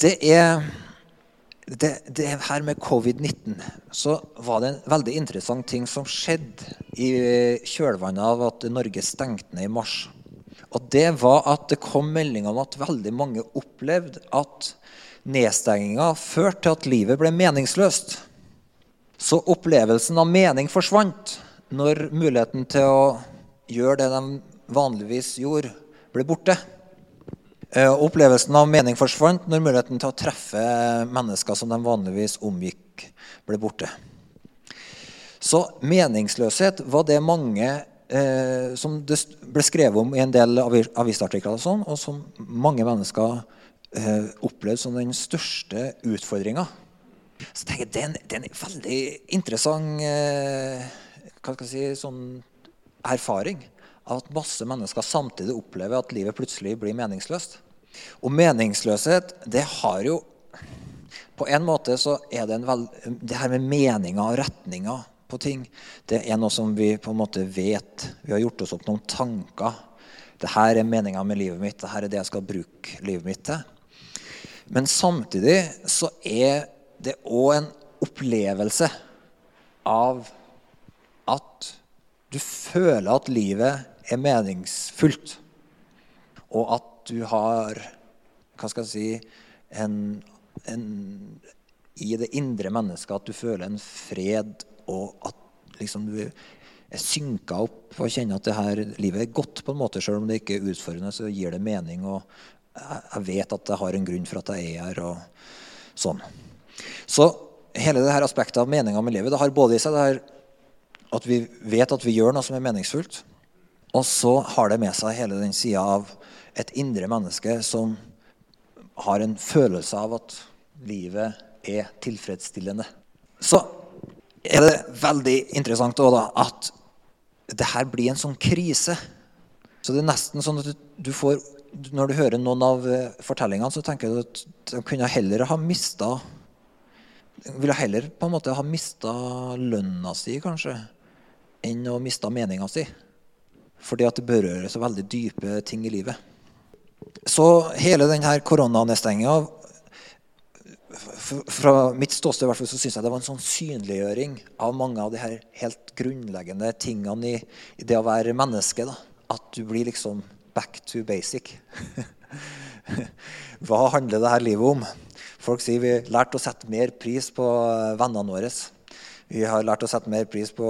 det er det, det her med covid-19 så var det en veldig interessant ting som skjedde i kjølvannet av at Norge stengte ned i mars. Og det var at det kom melding om at veldig mange opplevde at nedstenginga førte til at livet ble meningsløst. Så opplevelsen av mening forsvant når muligheten til å gjøre det de vanligvis gjorde, ble borte. Eh, opplevelsen av mening forsvant når muligheten til å treffe mennesker som de vanligvis omgikk, ble borte. Så meningsløshet var det mange eh, som det ble skrevet om i en del avisartikler, og, sånn, og som mange mennesker eh, opplevde som den største utfordringa. Så tenker jeg, det, er en, det er en veldig interessant eh, hva skal jeg si, sånn erfaring at masse mennesker samtidig opplever at livet plutselig blir meningsløst. Og meningsløshet, det har jo På en måte så er det en veld, det her med meninger og retninger på ting, det er noe som vi på en måte vet. Vi har gjort oss opp noen tanker. Det her er meninga med livet mitt. Det her er det jeg skal bruke livet mitt til. Men samtidig så er det òg en opplevelse av at du føler at livet er meningsfullt, og at du har Hva skal jeg si en, en, I det indre mennesket at du føler en fred, og at liksom du er synka opp og kjenner at det her livet er godt, på en måte, selv om det ikke er utfordrende, så gir det mening. og Jeg vet at jeg har en grunn for at jeg er her. og sånn. Så hele det her aspektet av meninga med livet det har både i seg det her at vi vet at vi gjør noe som er meningsfullt. Og så har det med seg hele den sida av et indre menneske som har en følelse av at livet er tilfredsstillende. Så er det veldig interessant da, at det her blir en sånn krise. Så det er nesten sånn at du får Når du hører noen av eh, fortellingene, så tenker du at de kunne heller ha mista Ville heller på en måte ha mista lønna si, kanskje enn å miste meninga si. Fordi at det berører så veldig dype ting i livet. Så hele denne koronanedstenginga Fra mitt ståsted i hvert fall, så syns jeg det var en sånn synliggjøring av mange av de her helt grunnleggende tingene i, i det å være menneske. Da. At du blir liksom back to basic. Hva handler dette livet om? Folk sier vi lærte å sette mer pris på vennene våre. Vi har lært å sette mer pris på,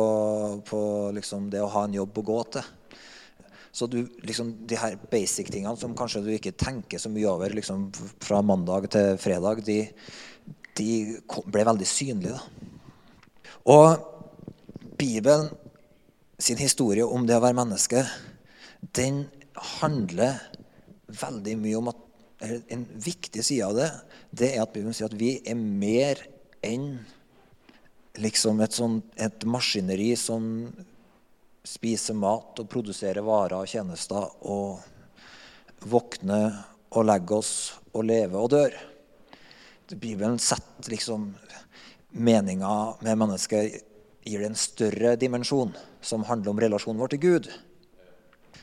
på liksom det å ha en jobb å gå til. Så du, liksom, de her basic-tingene som kanskje du ikke tenker så mye over liksom, fra mandag til fredag, de, de ble veldig synlige. Da. Og Bibelen sin historie om det å være menneske, den handler veldig mye om at En viktig side av det det er at Bibelen sier at vi er mer enn liksom et, sånt, et maskineri som spiser mat og produsere varer og tjenester og våkne og legge oss og leve og dør. Bibelen setter liksom meninga med mennesket gir det en større dimensjon som handler om relasjonen vår til Gud.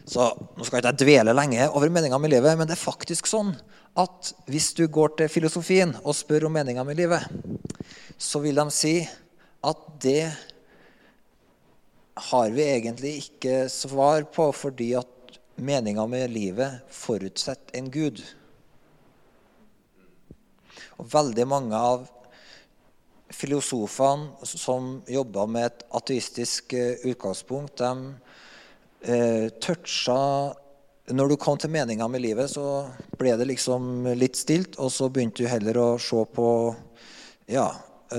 Så Nå skal ikke jeg dvele lenge over meninga med livet, men det er faktisk sånn at hvis du går til filosofien og spør om meninga med livet, så vil de si at det har vi egentlig ikke svar på fordi at meninga med livet forutsetter en gud. Og veldig mange av filosofene som jobba med et ateistisk eh, utgangspunkt, de eh, toucha Når du kom til meninga med livet, så ble det liksom litt stilt, og så begynte du heller å se på ja,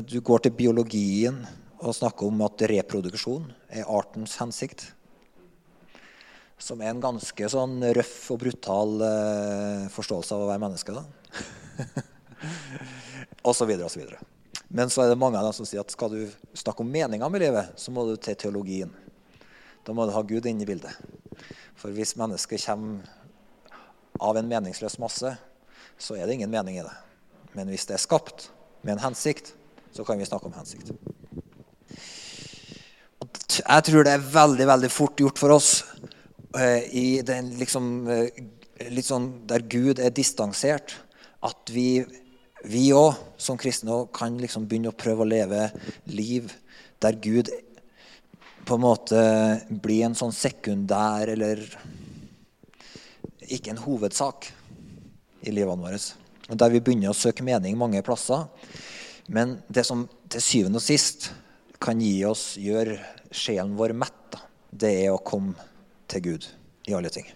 du går til biologien og snakker om at reproduksjon er artens hensikt. Som er en ganske sånn røff og brutal eh, forståelse av å være menneske. da. og så videre og så videre. Men så er det mange av dem som sier at skal du snakke om meninga med livet, så må du til teologien. Da må du ha Gud inne i bildet. For hvis mennesket kommer av en meningsløs masse, så er det ingen mening i det. Men hvis det er skapt med en hensikt, så kan vi snakke om hensikt. Jeg tror det er veldig veldig fort gjort for oss uh, i den liksom uh, litt sånn der Gud er distansert, at vi vi òg som kristne kan liksom begynne å prøve å leve liv der Gud på en måte blir en sånn sekundær eller ikke en hovedsak i livene våre. Der vi begynner å søke mening mange plasser. Men det som til syvende og sist kan gi oss, gjøre sjelen vår mett, det er å komme til Gud i alle ting.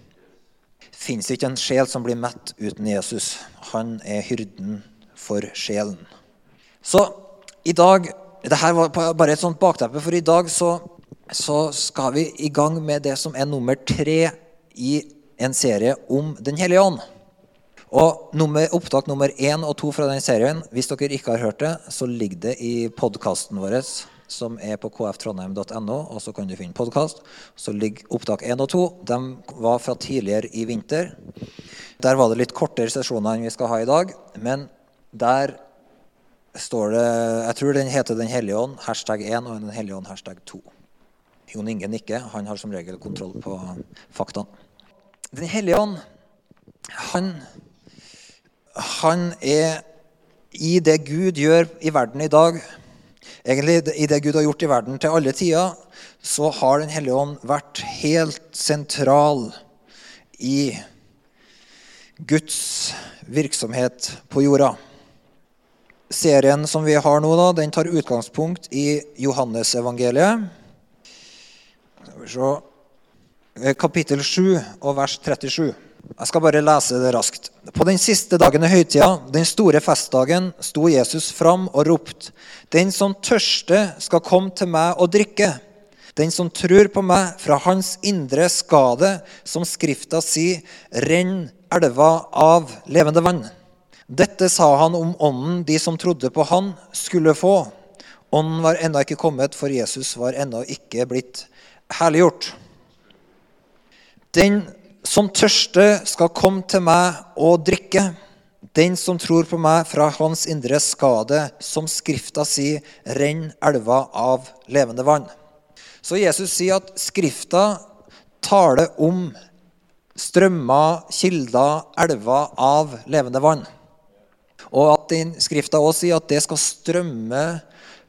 Fins ikke en sjel som blir mett uten Jesus. Han er hyrden for sjelen. Så i dag Dette var bare et sånt bakteppe, for i dag så, så skal vi i gang med det som er nummer tre i en serie om Den hellige ånd. Og nummer, Opptak nummer én og to fra den serien, hvis dere ikke har hørt det, så ligger det i podkasten vår som er på kftrondheim.no, og så kan du finne podkast. Så ligger opptak 1 og 2. De var fra tidligere i vinter. Der var det litt kortere sesjoner enn vi skal ha i dag. Men der står det Jeg tror den heter Den hellige ånd, hashtag 1, og Den hellige ånd, hashtag 2. Jon Inge nikker. Han har som regel kontroll på faktaene. Den hellige ånd, han, han er i det Gud gjør i verden i dag Egentlig I det Gud har gjort i verden til alle tider, så har Den hellige ånd vært helt sentral i Guds virksomhet på jorda. Serien som vi har nå, da, den tar utgangspunkt i Johannesevangeliet. Kapittel 7 og vers 37. Jeg skal bare lese det raskt. På den siste dagen i høytida, den store festdagen, sto Jesus fram og ropte:" Den som tørster, skal komme til meg og drikke. Den som tror på meg, fra hans indre skade, som Skrifta sier, renn elva av levende vann. Dette sa han om ånden de som trodde på han, skulle få. Ånden var ennå ikke kommet, for Jesus var ennå ikke blitt herliggjort. Den som tørste, skal komme til meg og drikke. Den som tror på meg, fra hans indre skade, som Skrifta sier, renn elva av levende vann. Så Jesus sier at Skrifta taler om strømmer, kilder, elver av levende vann. Og at den Skrifta også sier at det skal strømme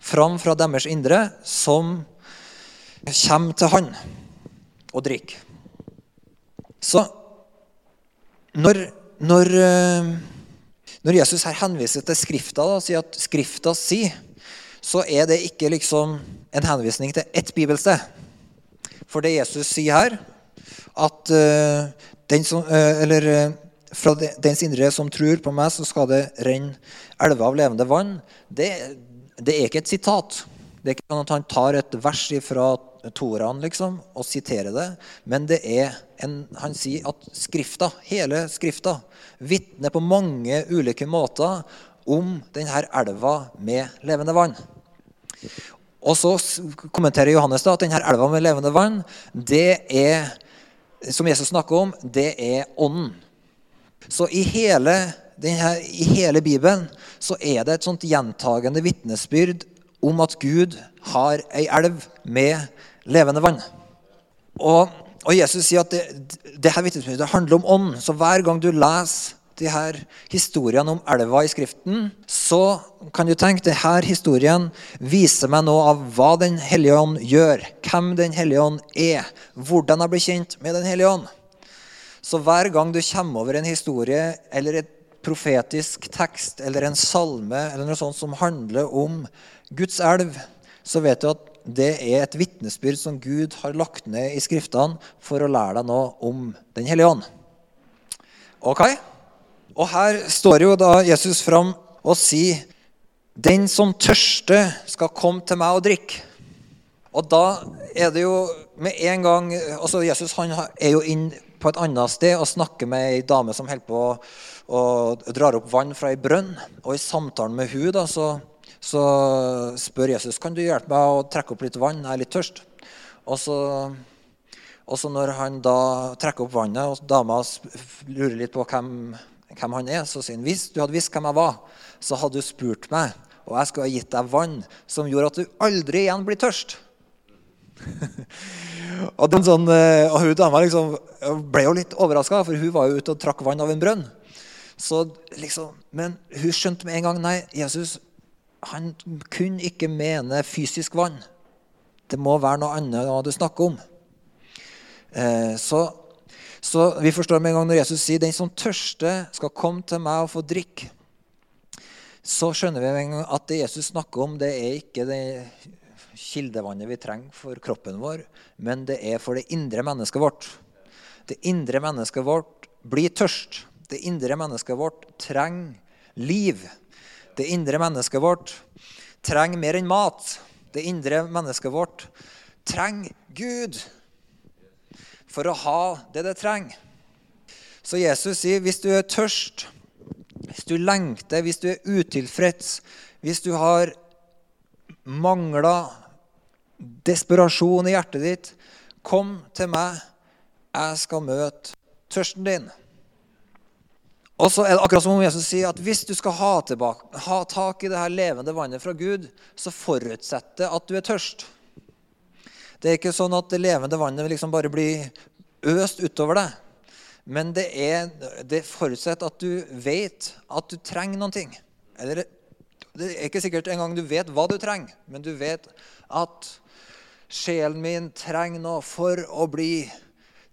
fram fra deres indre, som kommer til Han og drikker. Så når, når, eh, når, Jesus her henviser til Skrifta og sier at Skrifta sier, så er det ikke liksom en henvisning til ett bibelsted. For det Jesus sier her, at uh, den som, uh, eller uh, fra dens indre som tror på meg, så skal det renne elver av levende vann. Det, det, er ikke et sitat. Det er ikke sånn at han tar et vers fra Toraen liksom, og siterer det. Men det er en, han sier at Skrifta, hele Skrifta vitner på mange ulike måter om denne elva med levende vann. Og så kommenterer Johannes da at denne elva med levende vann, det er, som Jesus snakker om, det er ånden. Så i hele, denne, i hele Bibelen så er det et sånt gjentagende vitnesbyrd om at Gud har ei elv med levende vann. Og, og Jesus sier at det, det her vitnesbyrdet handler om ånd. Så hver gang du leser de her historiene om elva i Skriften, så kan du tenke at denne historien viser meg noe av hva Den hellige ånd gjør, hvem Den hellige ånd er, hvordan jeg blir kjent med Den hellige ånd. Så hver gang du kommer over en historie eller et profetisk tekst eller en salme eller noe sånt som handler om Guds elv, så vet du at det er et vitnesbyrd som Gud har lagt ned i Skriftene for å lære deg noe om Den hellige ånd. Ok? Og her står jo da Jesus fram og sier den som tørster, skal komme til meg og drikke. Og da er det jo med en gang altså Jesus han er jo inn på et annet sted og snakker med ei dame som holder på og drar opp vann fra ei brønn. Og i samtalen med hun da, så så spør Jesus kan du hjelpe meg å trekke opp litt vann. Jeg er litt tørst. Og så, og så når han da trekker opp vannet, og dama lurer litt på hvem, hvem han er, så sier han hvis du hadde visst hvem jeg var, så hadde du spurt meg, og jeg skulle ha gitt deg vann som gjorde at du aldri igjen blir tørst. og, sånn, eh, og hun dama liksom ble jo litt overraska, for hun var jo ute og trakk vann av en brønn. Så liksom, Men hun skjønte med en gang nei, Jesus han kunne ikke mene fysisk vann. Det må være noe annet enn du snakker om. Eh, så, så, vi forstår med en gang når Jesus sier 'den som tørster, skal komme til meg og få drikke', så skjønner vi med en gang at det Jesus snakker om, det er ikke det kildevannet vi trenger for kroppen vår, men det er for det indre mennesket vårt. Det indre mennesket vårt blir tørst. Det indre mennesket vårt trenger liv. Det indre mennesket vårt trenger mer enn mat. Det indre mennesket vårt trenger Gud for å ha det det trenger. Så Jesus sier hvis du er tørst, hvis du lengter, hvis du er utilfreds, hvis du har mangla desperasjon i hjertet ditt, kom til meg. Jeg skal møte tørsten din. Og så er det akkurat som om Jesus sier at hvis du skal ha, tilbake, ha tak i det her levende vannet fra Gud, så forutsetter at du er tørst. Det er ikke sånn at det levende vannet liksom bare blir øst utover deg. Men det, er, det forutsetter at du vet at du trenger noen ting. Eller, det er ikke sikkert engang du vet hva du trenger, men du vet at sjelen min trenger noe for å bli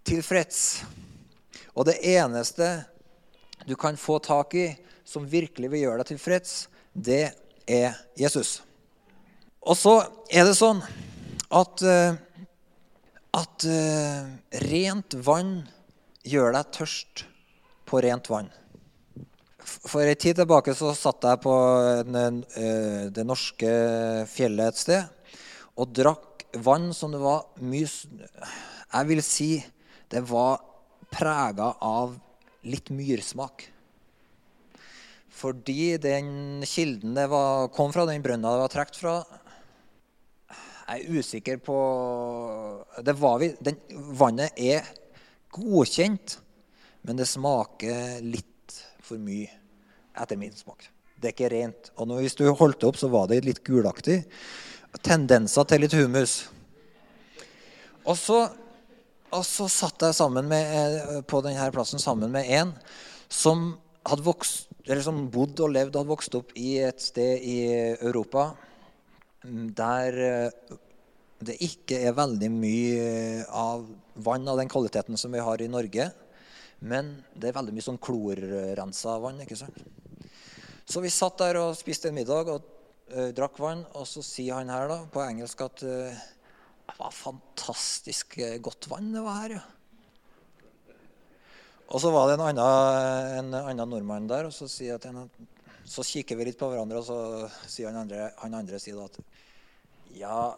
tilfreds. Og det eneste du kan få tak i som virkelig vil gjøre deg tilfreds, det er Jesus. Og så er det sånn at, eh, at uh, rent vann gjør deg tørst på rent vann. For en tid tilbake så satt jeg på uh, det norske fjellet et sted og drakk vann som det var mye Jeg vil si det var prega av litt myrsmak. Fordi den kilden det var, kom fra, den brønna det var trukket fra Jeg er usikker på det var vi, den, Vannet er godkjent, men det smaker litt for mye etter min smak. Det er ikke rent. Og hvis du holdt det opp, så var det litt gulaktig. Tendenser til litt humus. Og så og så satt jeg med, eh, på denne plassen sammen med en som hadde vokst, som bodd og levd og hadde vokst opp i et sted i Europa mm, der eh, det ikke er veldig mye av vann av den kvaliteten som vi har i Norge. Men det er veldig mye sånn klorrensa vann. ikke sant? Så vi satt der og spiste en middag og uh, drakk vann. Og så sier han her da, på engelsk at uh, det var fantastisk eh, godt vann det var her, ja. Og så var det en annen, en annen nordmann der, og så, en, så, kikker vi litt på hverandre, og så sier han andre, han andre sier at Ja,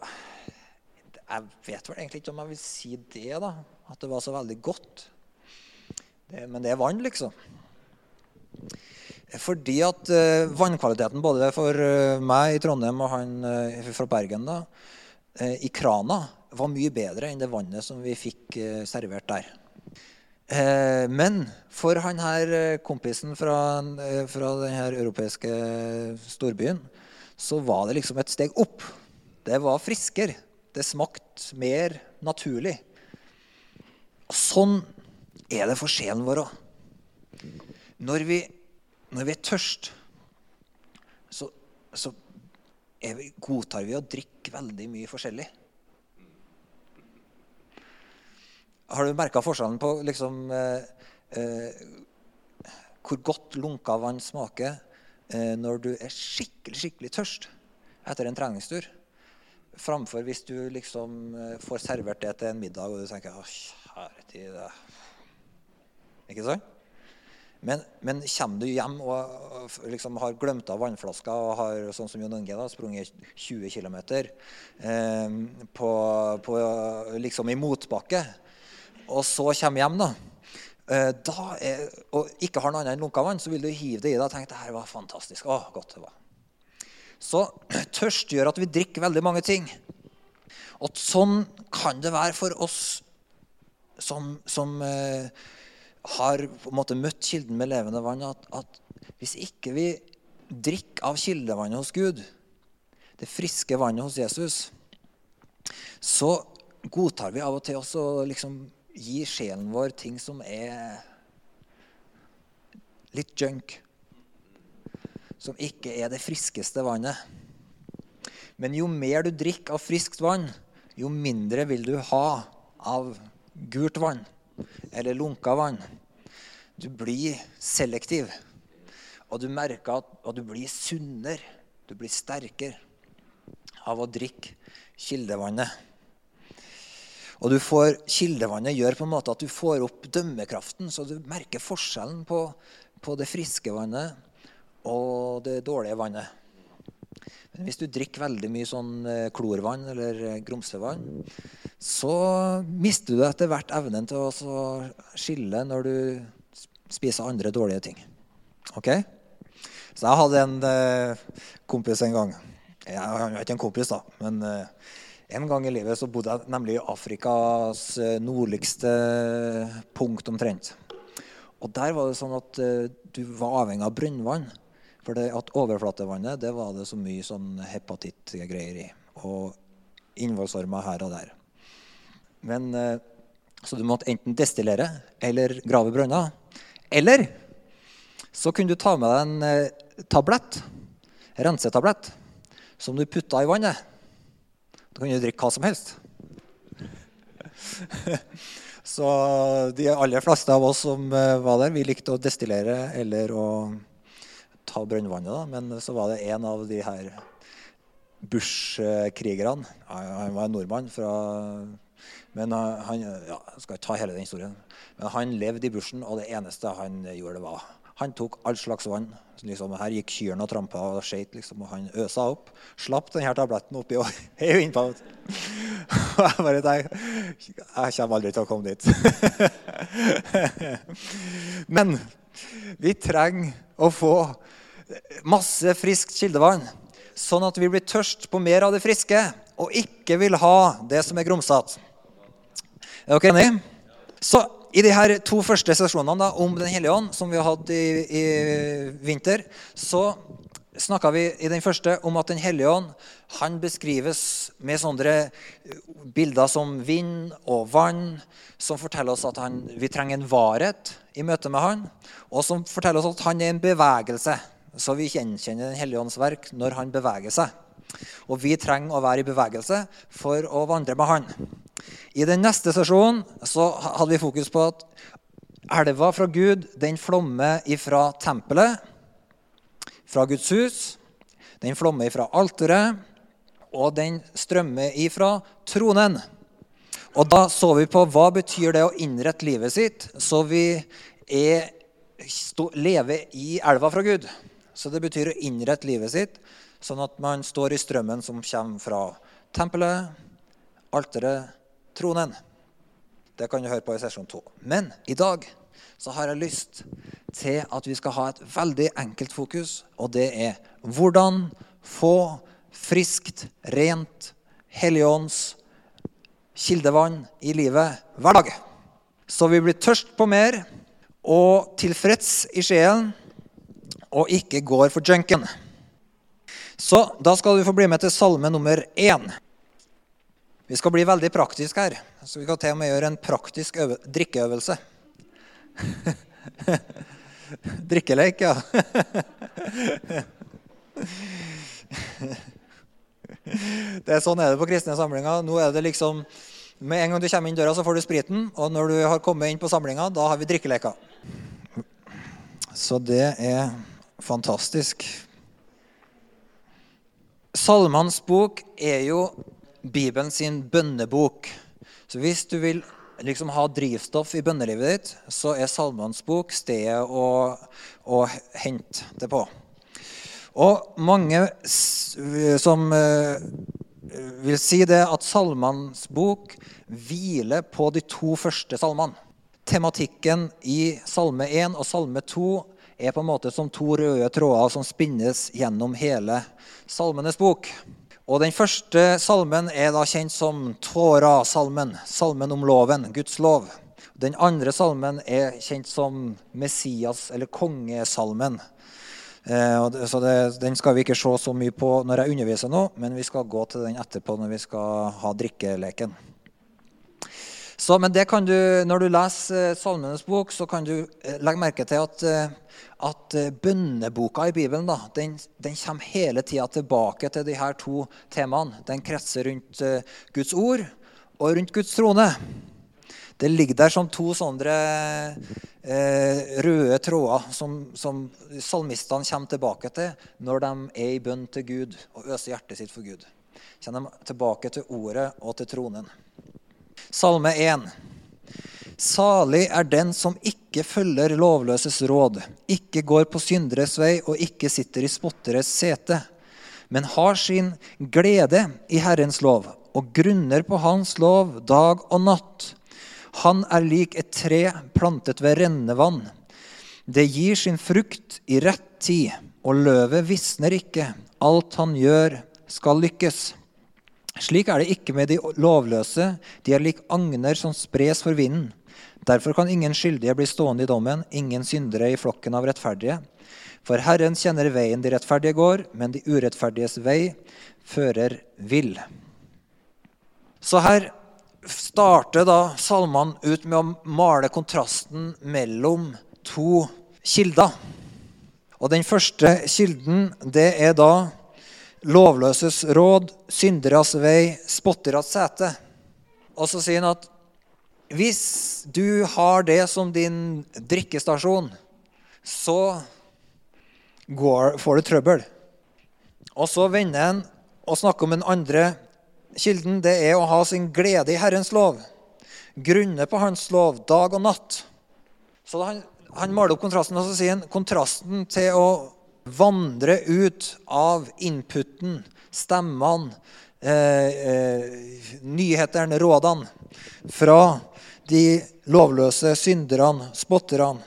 jeg vet vel egentlig ikke om jeg vil si det, da. At det var så veldig godt. Det, men det er vann, liksom. Fordi at uh, vannkvaliteten både for uh, meg i Trondheim og han uh, fra Bergen da, i krana var mye bedre enn det vannet som vi fikk eh, servert der. Eh, men for han her kompisen fra, fra her europeiske storbyen, så var det liksom et steg opp. Det var friskere. Det smakte mer naturlig. Og sånn er det for sjelen vår òg. Når, når, vi er tørst, så, så vi, godtar vi å drikke veldig mye forskjellig. Har du merka forskjellen på liksom, eh, eh, hvor godt lunka vann smaker eh, når du er skikkelig skikkelig tørst etter en treningstur, framfor hvis du liksom eh, får servert det til en middag og du tenker Å, kjære tid Ikke sant? Men, men, kommer du hjem og liksom har glemt av vannflaska og har sånn som Jon Inge da, sprunget 20 km eh, på, på, liksom i motbakke, og så kommer hjem, da, eh, da er, og ikke har noe annet enn lunka vann, så vil du hive det i deg og tenke det her var fantastisk. Å, godt det var. Så tørst gjør at vi drikker veldig mange ting. Og sånn kan det være for oss som, som eh, har på en måte møtt kilden med levende vann, at, at hvis ikke vi drikker av kildevannet hos Gud, det friske vannet hos Jesus, så godtar vi av og til også liksom gi sjelen vår ting som er litt junk. Som ikke er det friskeste vannet. Men jo mer du drikker av friskt vann, jo mindre vil du ha av gult vann eller lunka vann. Du blir selektiv, og du merker at og du blir sunnere. Du blir sterkere av å drikke kildevannet. Og du får, Kildevannet gjør på en måte at du får opp dømmekraften, så du merker forskjellen på, på det friske vannet og det dårlige vannet. Men hvis du drikker veldig mye sånn eh, klorvann eller eh, grumsevann, så mister du etter hvert evnen til å skille når du spiser andre dårlige ting. Ok? Så jeg hadde en eh, kompis en gang. Jeg er ikke en kompis, da, men en gang i livet så bodde jeg nemlig i Afrikas nordligste punkt omtrent. Og der var det sånn at du var avhengig av brønnvann. For det at overflatevannet det var det så mye sånn hepatittgreier i. Og innvollsormer her og der. Men, eh, så du måtte enten destillere eller grave brønner. Eller så kunne du ta med deg en eh, tablett, rensetablett, som du putta i vannet. Da kunne du drikke hva som helst. så de aller fleste av oss som eh, var der, vi likte å destillere eller å ta brønnvannet. Men så var det en av de her Bush-krigerne. Han var en nordmann fra men han, ja, skal ikke ta hele den historien. Men han levde i bushen, og det eneste han gjorde, det var Han tok all slags vann. Liksom, her gikk kyrne og trampa og skeit, liksom, og han øsa opp. Slapp denne tabletten oppi og heiv innpå. Og jeg bare tenkte Jeg kommer aldri til å komme dit. Men vi trenger å få masse friskt kildevann, sånn at vi blir tørst på mer av det friske og ikke vil ha det som er grumsete. Er dere enige? Så i de her to første sesjonene da, om Den hellige ånd, som vi har hatt i, i vinter, så snakka vi i den første om at Den hellige ånd han beskrives med sånne bilder som vind og vann, som forteller oss at han, vi trenger en varhet i møte med han, og som forteller oss at han er en bevegelse. Så vi gjenkjenner Den hellige ånds verk når han beveger seg. Og vi trenger å være i bevegelse for å vandre med han. I den neste sesjonen så hadde vi fokus på at elva fra Gud den flommer ifra tempelet, fra Guds hus. Den flommer ifra alteret, og den strømmer ifra tronen. Og da så vi på hva betyr det å innrette livet sitt så vi er, stå, lever i elva fra Gud. Så det betyr å innrette livet sitt sånn at man står i strømmen som kommer fra tempelet, alteret, tronen. Det kan du høre på i sesjon to. Men i dag så har jeg lyst til at vi skal ha et veldig enkelt fokus, og det er hvordan få friskt, rent, Helligånds kildevann i livet hver dag. Så vi blir tørst på mer og tilfreds i sjelen og ikke går for junken. Så da skal du få bli med til salme nummer én. Vi skal bli veldig praktiske her, så vi kan til og med gjøre en praktisk drikkeøvelse. Drikkelek, ja. det er Sånn er det på kristne samlinger. Nå er det liksom, Med en gang du kommer inn døra, så får du spriten. Og når du har kommet inn på samlinga, da har vi drikkeleker. Så det er fantastisk. Salmenes bok er jo Bibelen sin bønnebok. Så hvis du vil liksom ha drivstoff i bønnelivet ditt, så er Salmenes bok stedet å, å hente det på. Og mange som uh, vil si det at Salmenes bok hviler på de to første salmene. Tematikken i Salme 1 og Salme 2 er på en måte som to røde tråder som spinnes gjennom hele Salmenes bok. Og Den første salmen er da kjent som Tora-salmen, salmen om loven, Guds lov. Den andre salmen er kjent som Messias- eller kongesalmen. Eh, så det, Den skal vi ikke se så mye på når jeg underviser nå, men vi skal gå til den etterpå når vi skal ha drikkeleken. Så, men det kan du, når du leser eh, Salmenes bok, så kan du eh, legge merke til at, eh, at bønneboka i Bibelen da, den, den kommer hele tida tilbake til de her to temaene. Den kretser rundt Guds ord og rundt Guds trone. Det ligger der som to sånne røde tråder som, som salmistene kommer tilbake til når de er i bønn til Gud og øser hjertet sitt for Gud. Kommer de tilbake til ordet og til tronen. Salme 1. Salig er den som ikke følger lovløses råd, ikke går på synderes vei og ikke sitter i spotteres sete, men har sin glede i Herrens lov og grunner på Hans lov dag og natt. Han er lik et tre plantet ved rennende vann. Det gir sin frukt i rett tid, og løvet visner ikke. Alt han gjør, skal lykkes. Slik er det ikke med de lovløse. De er lik agner som spres for vinden. Derfor kan ingen skyldige bli stående i dommen, ingen syndere i flokken av rettferdige. For Herren kjenner veien de rettferdige går, men de urettferdiges vei fører vill. Så her starter da salmene ut med å male kontrasten mellom to kilder. Og den første kilden, det er da lovløses råd, synderas vei, spotteras sete. Og så sier han at hvis du har det som din drikkestasjon, så går, får du trøbbel. Og så vender han og snakker om den andre kilden. Det er å ha sin glede i Herrens lov. Grunne på Hans lov dag og natt. Så han, han maler opp kontrasten, og så sier han kontrasten til å vandre ut av inputen, stemmene, eh, eh, nyhetene, rådene fra de lovløse synderne, spotterne.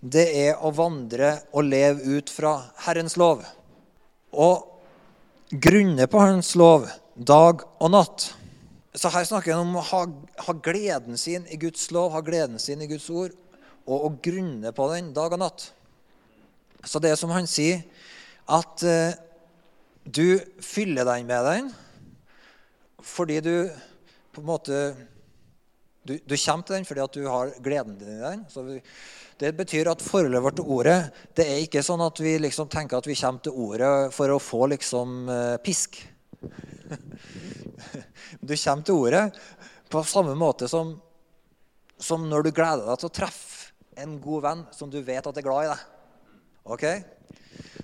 Det er å vandre og leve ut fra Herrens lov. Og grunne på Hans lov dag og natt. Så her snakker han om å ha, ha, gleden sin i Guds lov, ha gleden sin i Guds ord, og å grunne på den dag og natt. Så det er som han sier, at eh, du fyller deg med den fordi du på en måte du, du, kommer til den fordi at du har gleden din i den. Så vi, det betyr at forholdet vårt til ordet det er ikke sånn at vi liksom tenker at vi kommer til ordet for å få liksom uh, pisk. du kommer til ordet på samme måte som, som når du gleder deg til å treffe en god venn som du vet at er glad i deg. Ok?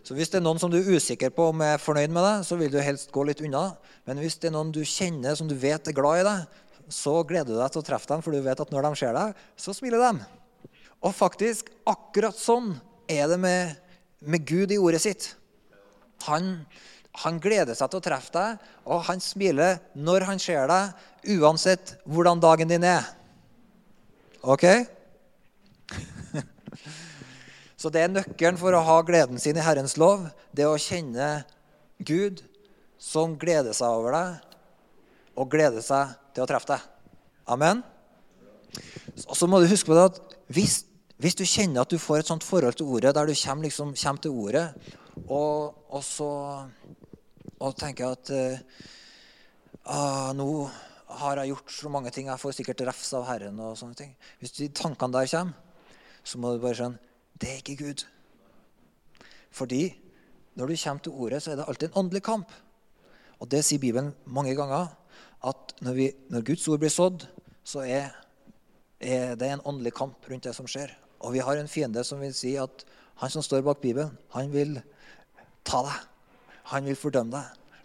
Så Hvis det er noen som du er usikker på om er fornøyd med deg, så vil du helst gå litt unna. Men hvis det er noen du kjenner som du vet er glad i deg, så gleder du deg til å treffe dem, for du vet at når de ser deg, så smiler de. Og faktisk, akkurat sånn er det med, med Gud i ordet sitt. Han, han, gleder seg til å treffe deg, og han smiler når han ser deg, uansett hvordan dagen din er. Ok? Så det er nøkkelen for å ha gleden sin i Herrens lov. Det å kjenne Gud som gleder seg over deg, og gleder seg til å treffe deg. Amen. Og så må du huske på det at hvis, hvis, du kjenner at du får et sånt forhold til ordet, der du kommer, liksom, kommer til ordet, og, og så og tenker at uh, nå har jeg gjort så mange ting, jeg får sikkert refs av Herren. og sånne ting. Hvis de tankene der kommer, så må du bare skjønne det er ikke Gud. Fordi når du kommer til ordet, så er det alltid en åndelig kamp. Og det sier Bibelen mange ganger. At når, vi, når Guds ord blir sådd, så er, er, det en åndelig kamp rundt det som skjer. Og vi har en fiende som vil si at han som står bak Bibelen, han vil ta deg. Han vil fordømme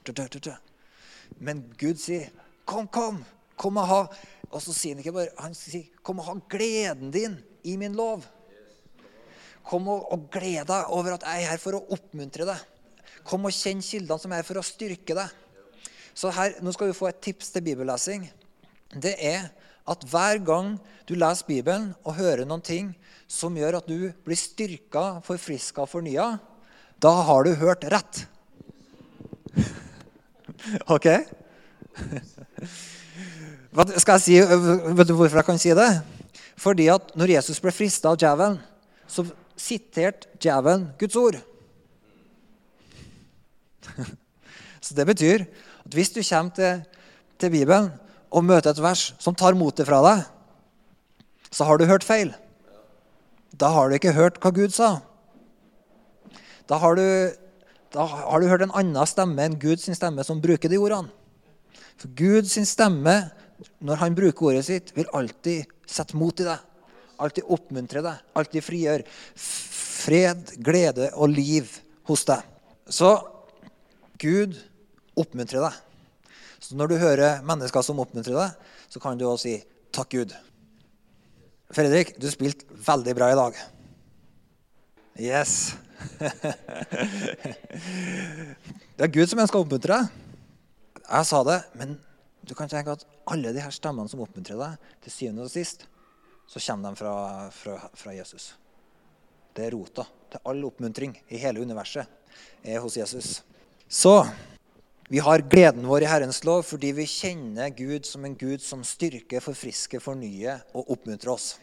deg. Men Gud sier, 'Kom, kom! Kom og ha Og så sier han ikke bare Han sier, 'Kom og ha gleden din i min lov'. Kom og, og gled deg over at jeg er her for å oppmuntre deg. Kom og kjenn kildene som er her for å styrke deg. Så her, Nå skal du få et tips til bibellesing. Det er at hver gang du leser Bibelen og hører noen ting som gjør at du blir styrka, forfriska og fornya, da har du hørt rett. OK? Skal jeg si, Vet du hvorfor jeg kan si det? Fordi at når Jesus ble frista av djevelen, så sitert djevelen Guds ord. Så det betyr at hvis du kommer til, til Bibelen og møter et vers som tar motet fra deg, så har du hørt feil. Da har du ikke hørt hva Gud sa. Da har du, da har du hørt en annen stemme enn Guds stemme som bruker de ordene. For Guds stemme, når han bruker ordet sitt, vil alltid sette mot i deg. Alltid oppmuntre deg, alltid frigjør. Fred, glede og liv hos deg. Så Gud oppmuntrer deg. Så når du hører mennesker som oppmuntrer deg, så kan du også si 'takk, Gud'. Fredrik, du spilte veldig bra i dag. Yes. det er Gud som ønsker å oppmuntre deg. Jeg sa det, men du kan tenke at alle de her stemmene som oppmuntrer deg, til syvende og sist, så kommer de fra, fra, fra Jesus. Det er rota til all oppmuntring i hele universet er hos Jesus. Så vi har gleden vår i Herrens lov fordi vi kjenner Gud som en Gud som styrker, forfrisker, fornyer og oppmuntrer oss.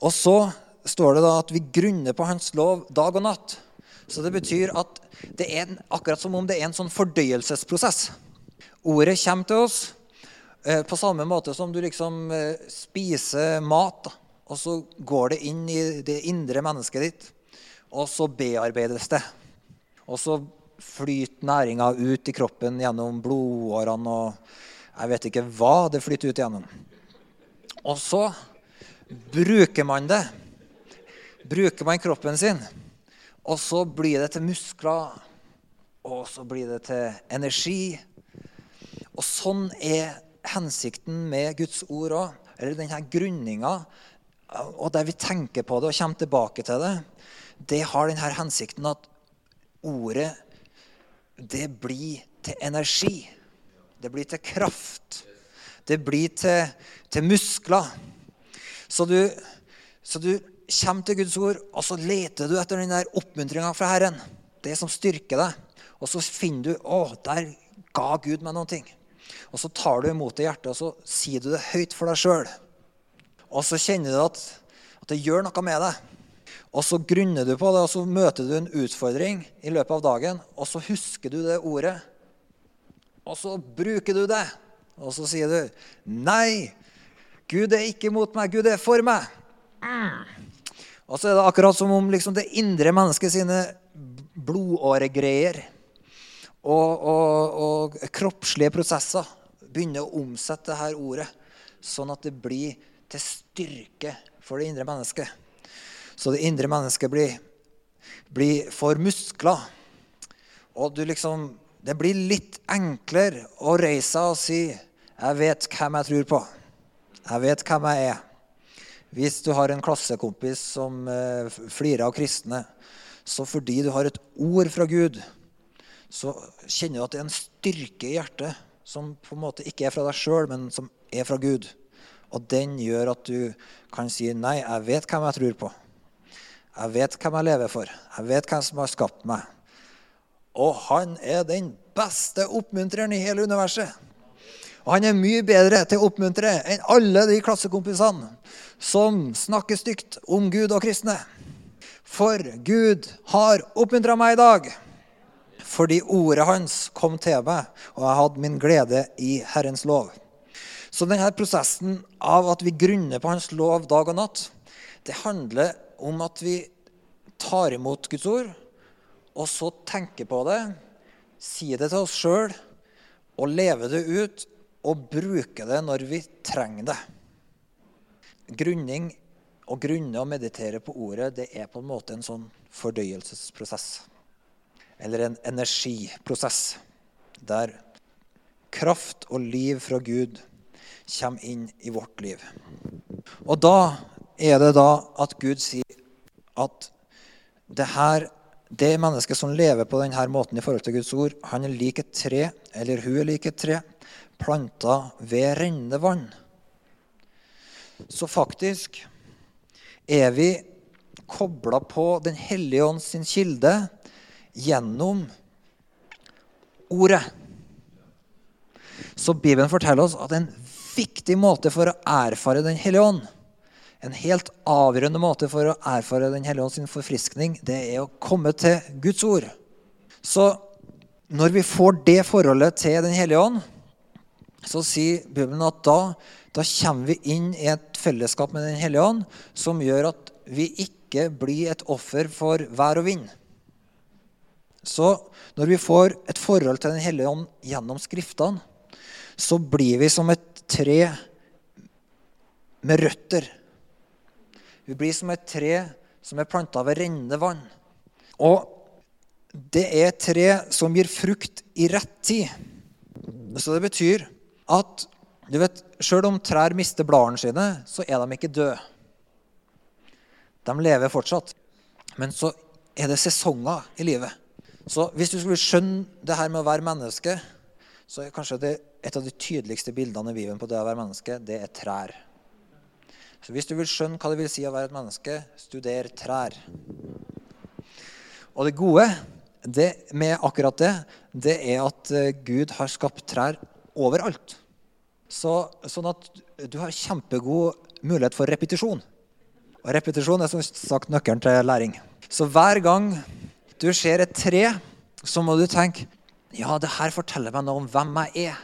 Og så står det da at vi grunner på Hans lov dag og natt. Så det betyr at det er akkurat som om det er en sånn fordøyelsesprosess. Ordet kommer til oss på samme måte som du liksom eh, spiser mat. Og så går det inn i det indre mennesket ditt, og så bearbeides det. Og så flyter næringa ut i kroppen gjennom blodårene og jeg vet ikke hva det flyter ut gjennom. Og så bruker man det. Bruker man kroppen sin. Og så blir det til muskler, og så blir det til energi. Og sånn er hensikten med Guds ord òg. Eller denne grunninga, og der vi tenker på det og kommer tilbake til det, det har denne hensikten at ordet det blir til energi. Det blir til kraft. Det blir til, til muskler. Så du, så du, kommer til Guds ord, og så leter du etter den der oppmuntringa fra Herren. Det som styrker deg. Og så finner du å, der ga Gud meg noen ting. Og så tar du imot det i hjertet, og så sier du det høyt for deg sjøl. Og så kjenner du at, at det gjør noe med deg. Og så grunner du på det, og så møter du en utfordring i løpet av dagen, og så husker du det ordet. Og så bruker du det, og så sier du, 'Nei, Gud er ikke mot meg, Gud er for meg'. Og så er det akkurat som om liksom det indre mennesket sine blodåregreier og, og, og kroppslige prosesser begynner å omsette dette ordet, sånn at det blir til styrke for det indre mennesket. Så det indre mennesket blir, blir for muskler. Og du liksom, det blir litt enklere å reise seg og si 'Jeg vet hvem jeg tror på. Jeg vet hvem jeg er'. Hvis du har en klassekompis som eh, flirer av kristne, så fordi du har et ord fra Gud, så kjenner du at det er en styrke i hjertet som på en måte ikke er fra deg sjøl, men som er fra Gud. Og den gjør at du kan si 'Nei, jeg vet hvem jeg tror på'. Jeg vet hvem jeg lever for. Jeg vet hvem som har skapt meg. Og han er den beste oppmuntreren i hele universet. Og han er mye bedre til å oppmuntre enn alle de klassekompisene som snakker stygt om Gud og kristne. For Gud har oppmuntra meg i dag. Fordi ordet hans kom til meg, og jeg hadde min glede i Herrens lov. Så denne prosessen av at vi grunner på Hans lov dag og natt, det handler om at vi tar imot Guds ord, og så tenker på det, sier det til oss sjøl og lever det ut og bruker det når vi trenger det. Grunning å grunne og meditere på ordet det er på en måte en sånn fordøyelsesprosess. Eller en energiprosess der kraft og liv fra Gud kommer inn i vårt liv. Og da er det da at Gud sier at det her det mennesket som lever på denne måten i forhold til Guds ord, han er lik et tre, eller hun er lik et tre, planta ved rennende vann. Så faktisk er vi kobla på Den hellige ånd sin kilde gjennom ordet. Så Bibelen forteller oss at en viktig måte for å erfare Den hellige ånd en helt avgjørende måte for å erfare Den hellige ånd sin forfriskning, det er å komme til Guds ord. Så når vi får det forholdet til Den hellige ånd, så sier Bibelen at da, da kommer vi inn i et fellesskap med Den hellige ånd som gjør at vi ikke blir et offer for vær og vind. Så når vi får et forhold til Den hellige ånd gjennom Skriftene, så blir vi som et tre med røtter. Vi blir som et tre som er planta ved rennende vann. Og det er et tre som gir frukt i rett tid. Så det betyr at du vet, Sjøl om trær mister bladene sine, så er de ikke døde. De lever fortsatt. Men så er det sesonger i livet. Så hvis du skulle skjønne det her med å være menneske, så er kanskje det et av de tydeligste bildene i Bibelen på det å være menneske, det er trær. Så hvis du vil skjønne hva det vil si å være et menneske, studer trær. Og det gode det, med akkurat det, det er at eh, Gud har skapt trær overalt. Så, sånn at du har kjempegod mulighet for repetisjon. Og repetisjon er som sagt nøkkelen til læring. Så hver gang du ser et tre, så må du tenke ja, det her forteller meg noe om hvem jeg er.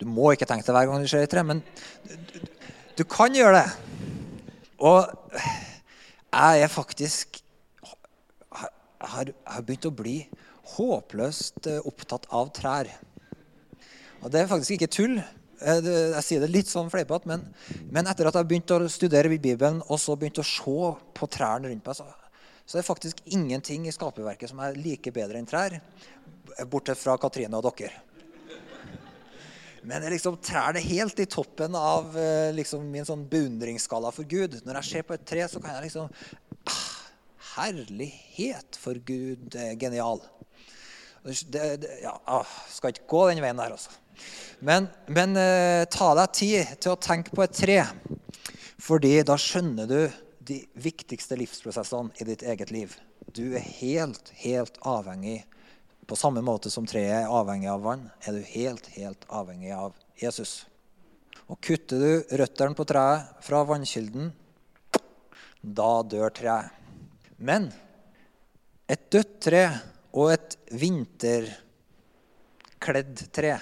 Du må ikke tenke det hver gang du ser et tre, men du, du kan gjøre det. Og jeg er faktisk har, har begynt å bli håpløst eh, opptatt av trær. Og det er faktisk ikke tull. Jeg, jeg sier det litt sånn fleipete, men, men, etter at jeg begynte å studere Bibelen og så begynte å se på trærne rundt meg, så, så det er faktisk ingenting i skaperverket som er like bedre enn trær, bortsett fra Katrine og dere. Men liksom, trærne det helt i toppen av eh, liksom, min sånn beundringsskala for Gud. Når jeg ser på et tre, så kan jeg liksom Herlighet, for Gud er genial. Det, det, ja, ah, skal ikke gå den veien der, altså. Men, men eh, ta deg tid til å tenke på et tre. Fordi da skjønner du de viktigste livsprosessene i ditt eget liv. Du er helt, helt avhengig På samme måte som treet er avhengig av vann, er du helt, helt avhengig av Jesus. Og kutter du røttene på treet fra vannkilden, da dør treet. Men et dødt tre og et vinterkledd tre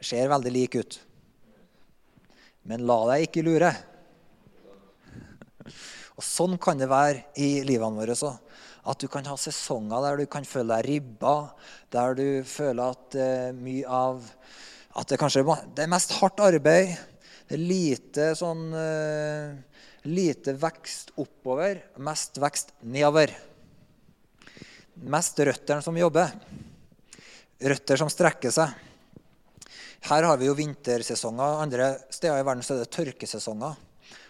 ser veldig like ut. Men la deg ikke lure. Og Sånn kan det være i livene våre også. At du kan ha sesonger der du kan føle deg ribba, der du føler at uh, mye av At det kanskje det er mest hardt arbeid. Det er lite sånn uh, Lite vekst oppover, mest vekst nedover. Mest røttene som jobber. Røtter som strekker seg. Her har vi jo vintersesonger. Andre steder i verden så er det tørkesesonger.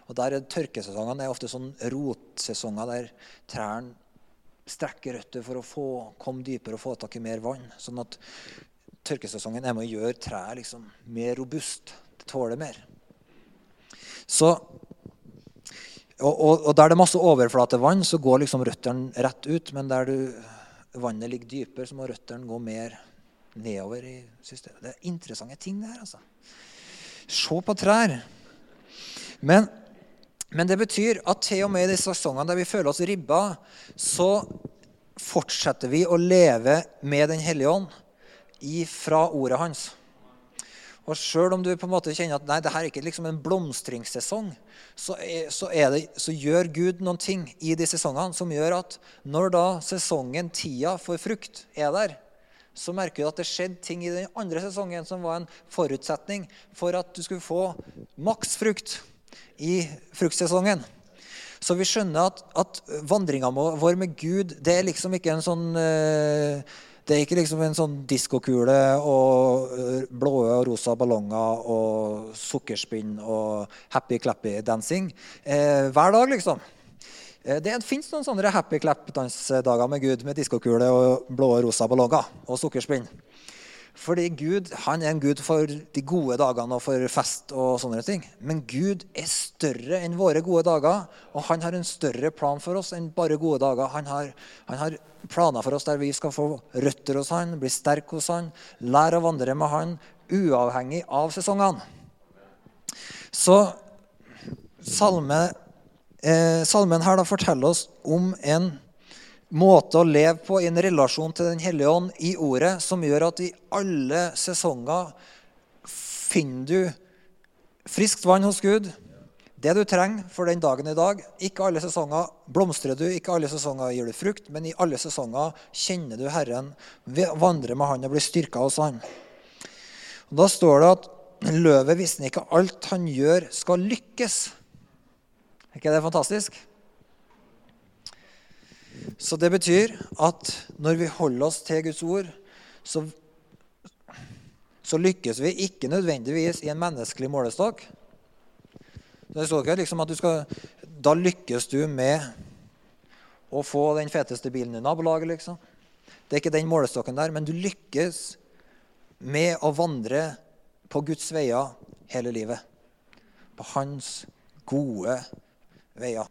Og der er Tørkesesongene er ofte sånn rotsesonger der trærne strekker røtter for å få, komme dypere og få tak i mer vann. Sånn at tørkesesongen er med å gjøre treet liksom mer robust. Det tåler mer. Så og, og, og, der det er masse overflatevann, så går liksom røttene rett ut. Men der du, vannet ligger dypere, så må røttene gå mer nedover i systemet. Det er interessante ting, det her. altså. Se på trær. Men, men, det betyr at til og med i de sesongene der vi føler oss ribba, så fortsetter vi å leve med Den hellige ånd fra ordet hans. Og sjøl om du på en måte kjenner at nei, det her er ikke liksom en blomstringssesong, så, er, så, er det, så, gjør Gud noen ting i de sesongene som gjør at når da sesongen, tida for frukt, er der, så merker du at det skjedde ting i den andre sesongen som var en forutsetning for at du skulle få maks frukt i fruktsesongen. Så vi skjønner at, at vandringa vår med Gud det er liksom ikke en sånn uh, det er ikke liksom en sånn diskokule og øh, blå og rosa ballonger og sukkerspinn og happy-clappy-dancing eh, hver dag, liksom. Eh, det fins noen sånne happy clap-dansdager med Gud med diskokule og blå og rosa ballonger og sukkerspinn. Fordi Gud han er en gud for de gode dagene og for fest og sånne ting. Men Gud er større enn våre gode dager, og han har en større plan for oss enn bare gode dager. Han har, han har planer for oss der vi skal få røtter hos han, bli sterke hos han, lære å vandre med han, uavhengig av sesongene. Så salme, eh, salmen her da forteller oss om en måte å leve på i en relasjon til Den hellige ånd i ordet, som gjør at i alle sesonger finner du friskt vann hos Gud, det du trenger for den dagen i dag. Ikke alle sesonger blomstrer du, ikke alle sesonger gir du frukt, men i alle sesonger kjenner du Herren, vandrer med Han og blir styrka hos Han. Og da står det at løvet visste ikke alt han gjør, skal lykkes. Er ikke det fantastisk? Så det betyr at når vi holder oss til Guds ord, så, så lykkes vi ikke nødvendigvis i en menneskelig målestokk. Det står ikke liksom at du skal, Da lykkes du med å få den feteste bilen i nabolaget, liksom. Det er ikke den målestokken der, men du lykkes med å vandre på Guds veier hele livet. På hans gode veier.